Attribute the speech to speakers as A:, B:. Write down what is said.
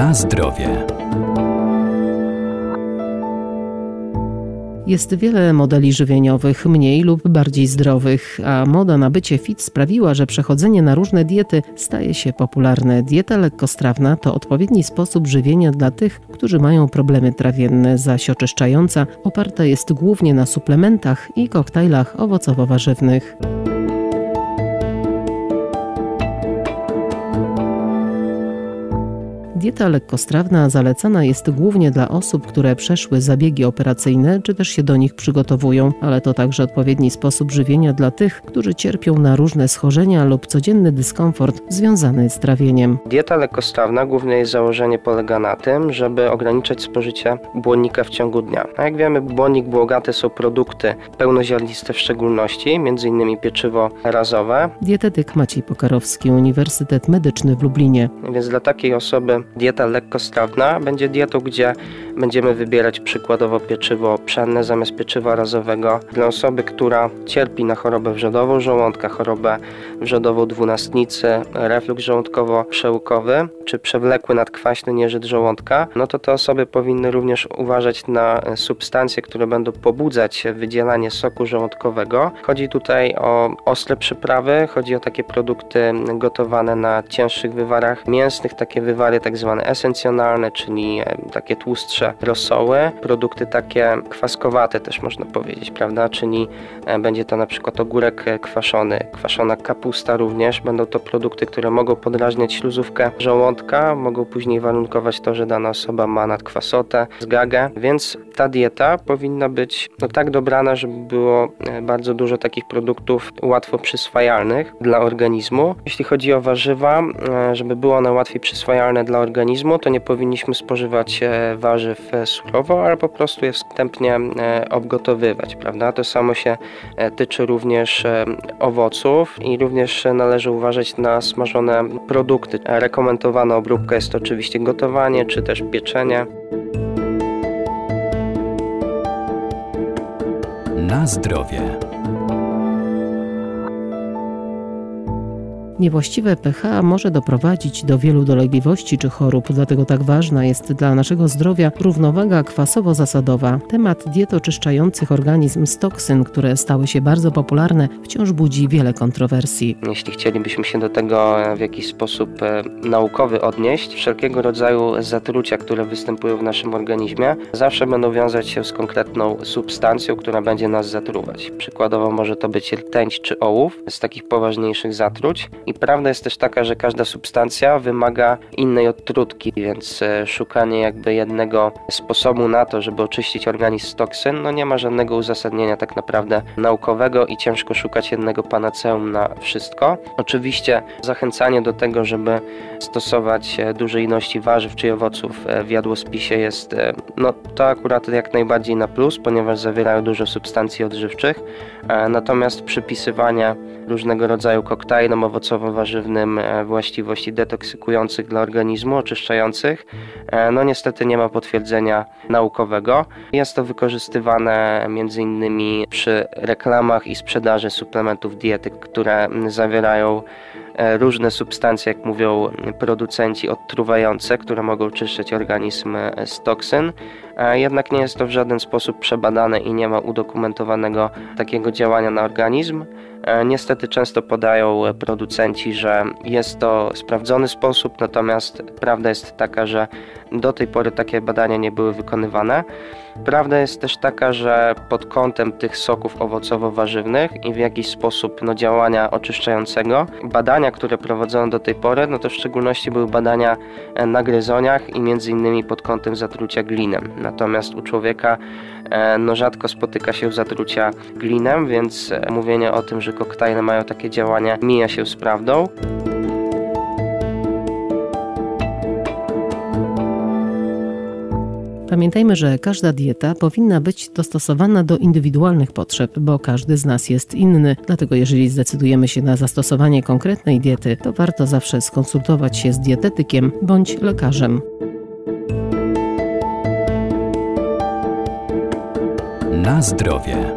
A: Na zdrowie. Jest wiele modeli żywieniowych, mniej lub bardziej zdrowych, a moda na bycie fit sprawiła, że przechodzenie na różne diety staje się popularne. Dieta lekkostrawna to odpowiedni sposób żywienia dla tych, którzy mają problemy trawienne, zaś oczyszczająca oparta jest głównie na suplementach i koktajlach owocowo-warzywnych. Dieta lekkostrawna zalecana jest głównie dla osób, które przeszły zabiegi operacyjne czy też się do nich przygotowują, ale to także odpowiedni sposób żywienia dla tych, którzy cierpią na różne schorzenia lub codzienny dyskomfort związany z trawieniem.
B: Dieta lekkostrawna, główne jej założenie polega na tym, żeby ograniczać spożycie błonnika w ciągu dnia. A jak wiemy, błonnik błogaty są produkty pełnoziarniste w szczególności, m.in. pieczywo razowe.
A: Dietetyk Maciej Pokarowski, Uniwersytet Medyczny w Lublinie.
B: Więc dla takiej osoby dieta lekkostrawna będzie dietą, gdzie będziemy wybierać przykładowo pieczywo pszenne zamiast pieczywa razowego. Dla osoby, która cierpi na chorobę wrzodową żołądka, chorobę wrzodową dwunastnicy, reflux żołądkowo-przełykowy czy przewlekły nadkwaśny nieżyt żołądka, no to te osoby powinny również uważać na substancje, które będą pobudzać wydzielanie soku żołądkowego. Chodzi tutaj o ostre przyprawy, chodzi o takie produkty gotowane na cięższych wywarach mięsnych, takie wywary tak zwane esencjonalne, czyli e, takie tłustsze rosoły, produkty takie kwaskowate też można powiedzieć, prawda, czyli e, będzie to na przykład ogórek kwaszony, kwaszona kapusta również, będą to produkty, które mogą podrażniać śluzówkę żołądka, mogą później warunkować to, że dana osoba ma nadkwasotę, zgagę, więc ta dieta powinna być no, tak dobrana, żeby było e, bardzo dużo takich produktów łatwo przyswajalnych dla organizmu. Jeśli chodzi o warzywa, żeby było one łatwiej przyswajalne dla organizmu, to nie powinniśmy spożywać e, warzyw e, surowo, ale po prostu je wstępnie e, obgotowywać, prawda? To samo się tyczy również owoców i również należy uważać na smażone produkty. Rekomendowana obróbka jest oczywiście gotowanie czy też pieczenie.
A: Na zdrowie. Niewłaściwe pH może doprowadzić do wielu dolegliwości czy chorób, dlatego tak ważna jest dla naszego zdrowia równowaga kwasowo-zasadowa. Temat diet oczyszczających organizm z toksyn, które stały się bardzo popularne, wciąż budzi wiele kontrowersji.
B: Jeśli chcielibyśmy się do tego w jakiś sposób e, naukowy odnieść, wszelkiego rodzaju zatrucia, które występują w naszym organizmie, zawsze będą wiązać się z konkretną substancją, która będzie nas zatruwać. Przykładowo może to być rtęć czy ołów z takich poważniejszych zatruć i prawda jest też taka, że każda substancja wymaga innej odtrutki, więc e, szukanie jakby jednego sposobu na to, żeby oczyścić organizm z toksyn, no nie ma żadnego uzasadnienia tak naprawdę naukowego i ciężko szukać jednego panaceum na wszystko. Oczywiście zachęcanie do tego, żeby stosować e, duże ilości warzyw czy owoców e, w jadłospisie jest, no to akurat jak najbardziej na plus, ponieważ zawierają dużo substancji odżywczych, natomiast przypisywanie różnego rodzaju koktajlom owocowym owocowo-warzywnym e, właściwości detoksykujących dla organizmu, oczyszczających. E, no niestety nie ma potwierdzenia naukowego. Jest to wykorzystywane między innymi przy reklamach i sprzedaży suplementów diety, które zawierają e, różne substancje, jak mówią producenci, odtruwające, które mogą czyszczać organizm z toksyn. Jednak nie jest to w żaden sposób przebadane i nie ma udokumentowanego takiego działania na organizm. E, niestety często podają producenci, że jest to sprawdzony sposób, natomiast prawda jest taka, że do tej pory takie badania nie były wykonywane. Prawda jest też taka, że pod kątem tych soków owocowo-warzywnych i w jakiś sposób no, działania oczyszczającego, badania, które prowadzono do tej pory, no to w szczególności były badania e, na gryzoniach i między innymi pod kątem zatrucia glinem. Natomiast u człowieka e, no, rzadko spotyka się zatrucia glinem, więc e, mówienie o tym, że koktajle mają takie działania mija się z prawdą.
A: Pamiętajmy, że każda dieta powinna być dostosowana do indywidualnych potrzeb, bo każdy z nas jest inny. Dlatego, jeżeli zdecydujemy się na zastosowanie konkretnej diety, to warto zawsze skonsultować się z dietetykiem bądź lekarzem. Na zdrowie.